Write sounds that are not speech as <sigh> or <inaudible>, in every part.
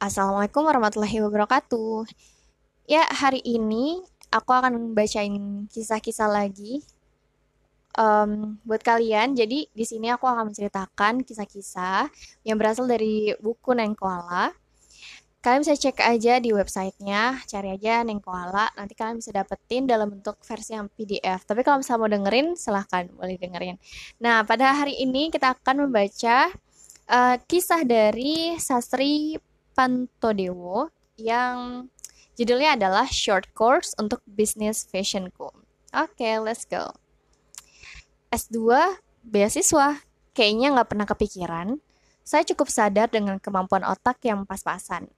Assalamualaikum warahmatullahi wabarakatuh. Ya, hari ini aku akan bacain kisah-kisah lagi um, buat kalian. Jadi di sini aku akan menceritakan kisah-kisah yang berasal dari buku Neng Koala. Kalian bisa cek aja di websitenya, cari aja Neng Koala. Nanti kalian bisa dapetin dalam bentuk versi yang PDF. Tapi kalau misalnya mau dengerin, silahkan boleh dengerin. Nah, pada hari ini kita akan membaca uh, kisah dari Sastri Pantodewo yang judulnya adalah Short Course untuk Business Fashionku. Oke, okay, let's go. S2, beasiswa. Kayaknya nggak pernah kepikiran. Saya cukup sadar dengan kemampuan otak yang pas-pasan.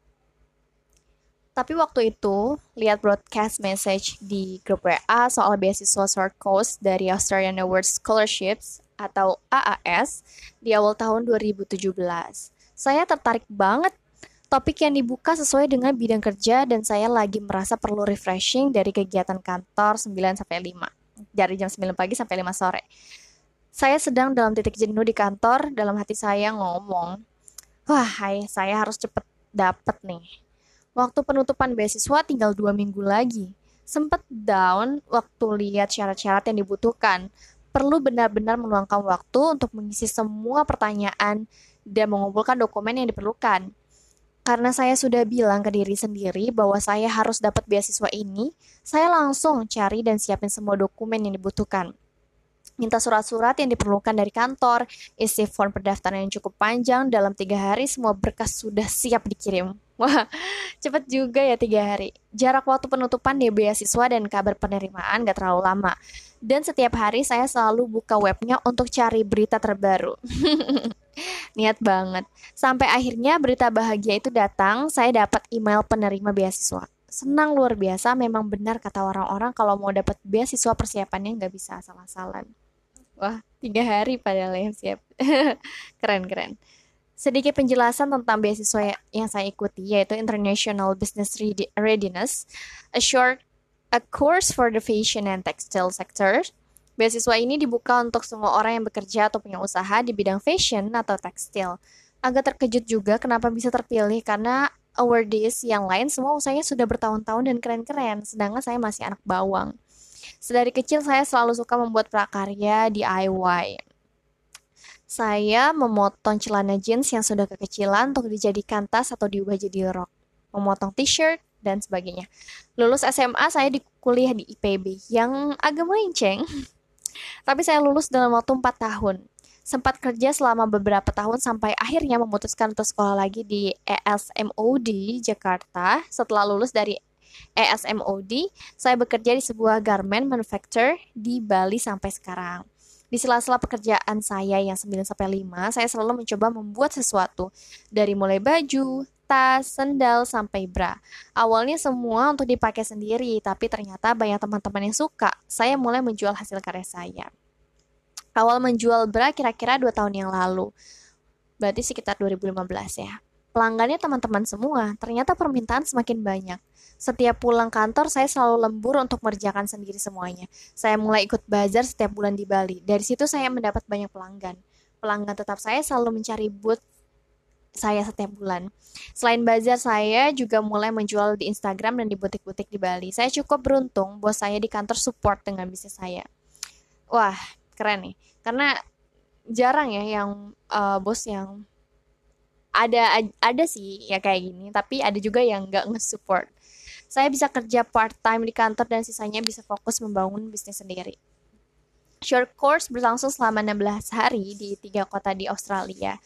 Tapi waktu itu, lihat broadcast message di grup WA soal beasiswa short course dari Australian Awards Scholarships atau AAS di awal tahun 2017. Saya tertarik banget topik yang dibuka sesuai dengan bidang kerja dan saya lagi merasa perlu refreshing dari kegiatan kantor 9 sampai 5 dari jam 9 pagi sampai 5 sore. Saya sedang dalam titik jenuh di kantor, dalam hati saya ngomong, wah hai, saya harus cepet dapet nih Waktu penutupan beasiswa tinggal dua minggu lagi. Sempet down waktu lihat syarat-syarat yang dibutuhkan. Perlu benar-benar meluangkan waktu untuk mengisi semua pertanyaan dan mengumpulkan dokumen yang diperlukan. Karena saya sudah bilang ke diri sendiri bahwa saya harus dapat beasiswa ini, saya langsung cari dan siapin semua dokumen yang dibutuhkan minta surat-surat yang diperlukan dari kantor, isi form pendaftaran yang cukup panjang, dalam tiga hari semua berkas sudah siap dikirim. <laughs> Wah, cepet juga ya tiga hari. Jarak waktu penutupan di beasiswa dan kabar penerimaan gak terlalu lama. Dan setiap hari saya selalu buka webnya untuk cari berita terbaru. <laughs> Niat banget. Sampai akhirnya berita bahagia itu datang, saya dapat email penerima beasiswa. Senang luar biasa, memang benar kata orang-orang kalau mau dapat beasiswa persiapannya nggak bisa asal-asalan. Wah, tiga hari padahal yang siap. <laughs> keren, keren. Sedikit penjelasan tentang beasiswa yang saya ikuti, yaitu International Business Readiness, a short a course for the fashion and textile sector. Beasiswa ini dibuka untuk semua orang yang bekerja atau punya usaha di bidang fashion atau tekstil. Agak terkejut juga kenapa bisa terpilih karena awardees yang lain semua usahanya sudah bertahun-tahun dan keren-keren, sedangkan saya masih anak bawang. Sedari kecil saya selalu suka membuat prakarya DIY. Saya memotong celana jeans yang sudah kekecilan untuk dijadikan tas atau diubah jadi rok. Memotong t-shirt dan sebagainya. Lulus SMA saya di kuliah di IPB yang agak melenceng. <laughs> Tapi saya lulus dalam waktu 4 tahun. Sempat kerja selama beberapa tahun sampai akhirnya memutuskan untuk sekolah lagi di ESMOD Jakarta setelah lulus dari ESMOD, saya bekerja di sebuah garment manufacturer di Bali sampai sekarang. Di sela-sela pekerjaan saya yang 9 sampai 5, saya selalu mencoba membuat sesuatu dari mulai baju, tas, sendal sampai bra. Awalnya semua untuk dipakai sendiri, tapi ternyata banyak teman-teman yang suka. Saya mulai menjual hasil karya saya. Awal menjual bra kira-kira 2 tahun yang lalu. Berarti sekitar 2015 ya. Pelanggannya teman-teman semua, ternyata permintaan semakin banyak. Setiap pulang kantor, saya selalu lembur untuk mengerjakan sendiri semuanya. Saya mulai ikut bazar setiap bulan di Bali. Dari situ saya mendapat banyak pelanggan. Pelanggan tetap saya selalu mencari booth saya setiap bulan. Selain bazar, saya juga mulai menjual di Instagram dan di butik-butik di Bali. Saya cukup beruntung, bos saya di kantor support dengan bisnis saya. Wah, keren nih. Karena jarang ya yang uh, bos yang ada ada sih ya kayak gini tapi ada juga yang nggak nge-support saya bisa kerja part time di kantor dan sisanya bisa fokus membangun bisnis sendiri short course berlangsung selama 16 hari di tiga kota di Australia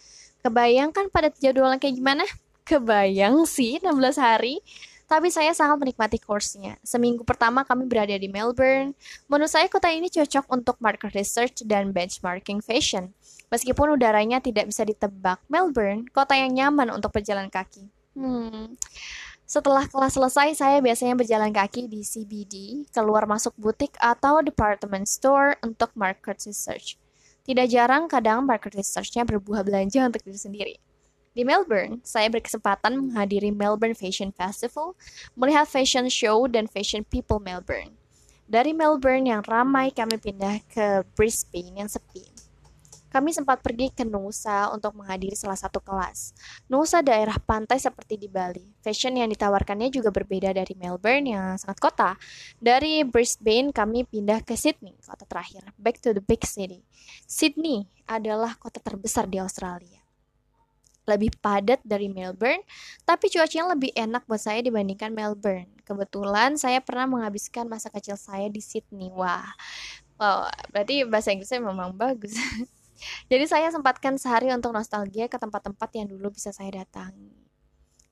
kebayangkan pada jadwalnya kayak gimana kebayang sih 16 hari tapi saya sangat menikmati course-nya. Seminggu pertama kami berada di Melbourne. Menurut saya kota ini cocok untuk market research dan benchmarking fashion. Meskipun udaranya tidak bisa ditebak, Melbourne, kota yang nyaman untuk berjalan kaki. Hmm. Setelah kelas selesai, saya biasanya berjalan kaki di CBD, keluar masuk butik atau department store untuk market research. Tidak jarang kadang market research-nya berbuah belanja untuk diri sendiri. Di Melbourne, saya berkesempatan menghadiri Melbourne Fashion Festival, melihat fashion show dan fashion people Melbourne. Dari Melbourne yang ramai, kami pindah ke Brisbane yang sepi. Kami sempat pergi ke Nusa untuk menghadiri salah satu kelas. Nusa daerah pantai seperti di Bali. Fashion yang ditawarkannya juga berbeda dari Melbourne yang sangat kota. Dari Brisbane kami pindah ke Sydney, kota terakhir. Back to the big city. Sydney adalah kota terbesar di Australia lebih padat dari Melbourne, tapi cuacanya lebih enak buat saya dibandingkan Melbourne. Kebetulan saya pernah menghabiskan masa kecil saya di Sydney. Wah, wow, berarti bahasa Inggrisnya memang bagus. <laughs> Jadi saya sempatkan sehari untuk nostalgia ke tempat-tempat yang dulu bisa saya datangi.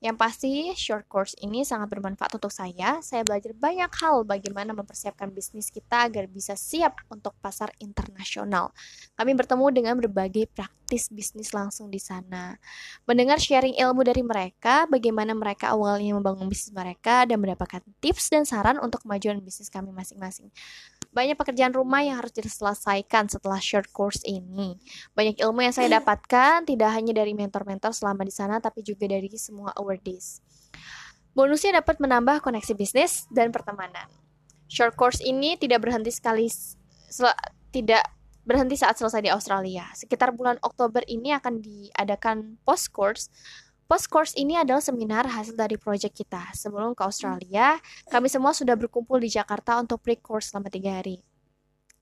Yang pasti, short course ini sangat bermanfaat untuk saya. Saya belajar banyak hal bagaimana mempersiapkan bisnis kita agar bisa siap untuk pasar internasional. Kami bertemu dengan berbagai praktis bisnis langsung di sana. Mendengar sharing ilmu dari mereka, bagaimana mereka awalnya membangun bisnis mereka, dan mendapatkan tips dan saran untuk kemajuan bisnis kami masing-masing. Banyak pekerjaan rumah yang harus diselesaikan setelah short course ini. Banyak ilmu yang saya dapatkan tidak hanya dari mentor-mentor selama di sana tapi juga dari semua awardees. Bonusnya dapat menambah koneksi bisnis dan pertemanan. Short course ini tidak berhenti sekali tidak berhenti saat selesai di Australia. Sekitar bulan Oktober ini akan diadakan post course Post course ini adalah seminar hasil dari proyek kita. Sebelum ke Australia, kami semua sudah berkumpul di Jakarta untuk pre-course selama tiga hari.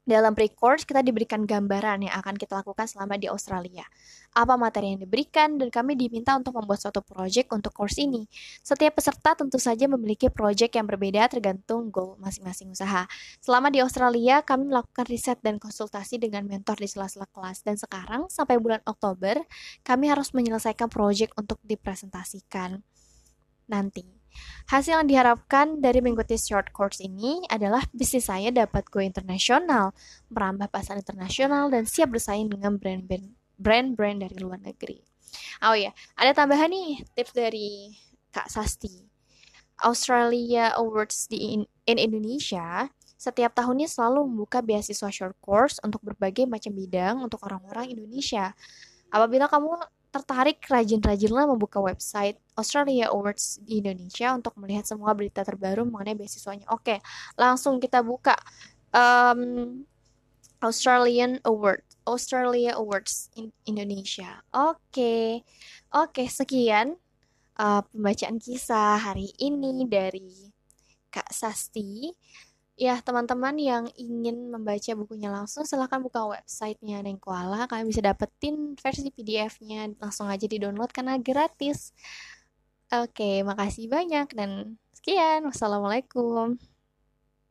Dalam pre-course, kita diberikan gambaran yang akan kita lakukan selama di Australia. Apa materi yang diberikan, dan kami diminta untuk membuat suatu project untuk course ini. Setiap peserta tentu saja memiliki project yang berbeda tergantung goal masing-masing usaha. Selama di Australia, kami melakukan riset dan konsultasi dengan mentor di sela-sela kelas. Dan sekarang, sampai bulan Oktober, kami harus menyelesaikan project untuk dipresentasikan nanti. Hasil yang diharapkan dari mengikuti short course ini adalah bisnis saya dapat go internasional, merambah pasar internasional, dan siap bersaing dengan brand-brand dari luar negeri. Oh ya, ada tambahan nih tips dari Kak Sasti. Australia Awards di in, in Indonesia setiap tahunnya selalu membuka beasiswa short course untuk berbagai macam bidang untuk orang-orang Indonesia. Apabila kamu tertarik, rajin-rajinlah membuka website Australia Awards di Indonesia untuk melihat semua berita terbaru mengenai beasiswanya. Oke, langsung kita buka um, Australian Award, Australia Awards in Indonesia. Oke, oke sekian uh, pembacaan kisah hari ini dari Kak Sasti. Ya, teman-teman yang ingin membaca bukunya langsung, silahkan buka websitenya Nengkoala. Kalian bisa dapetin versi PDF-nya langsung aja di-download karena gratis. Oke, makasih banyak dan sekian. Wassalamualaikum.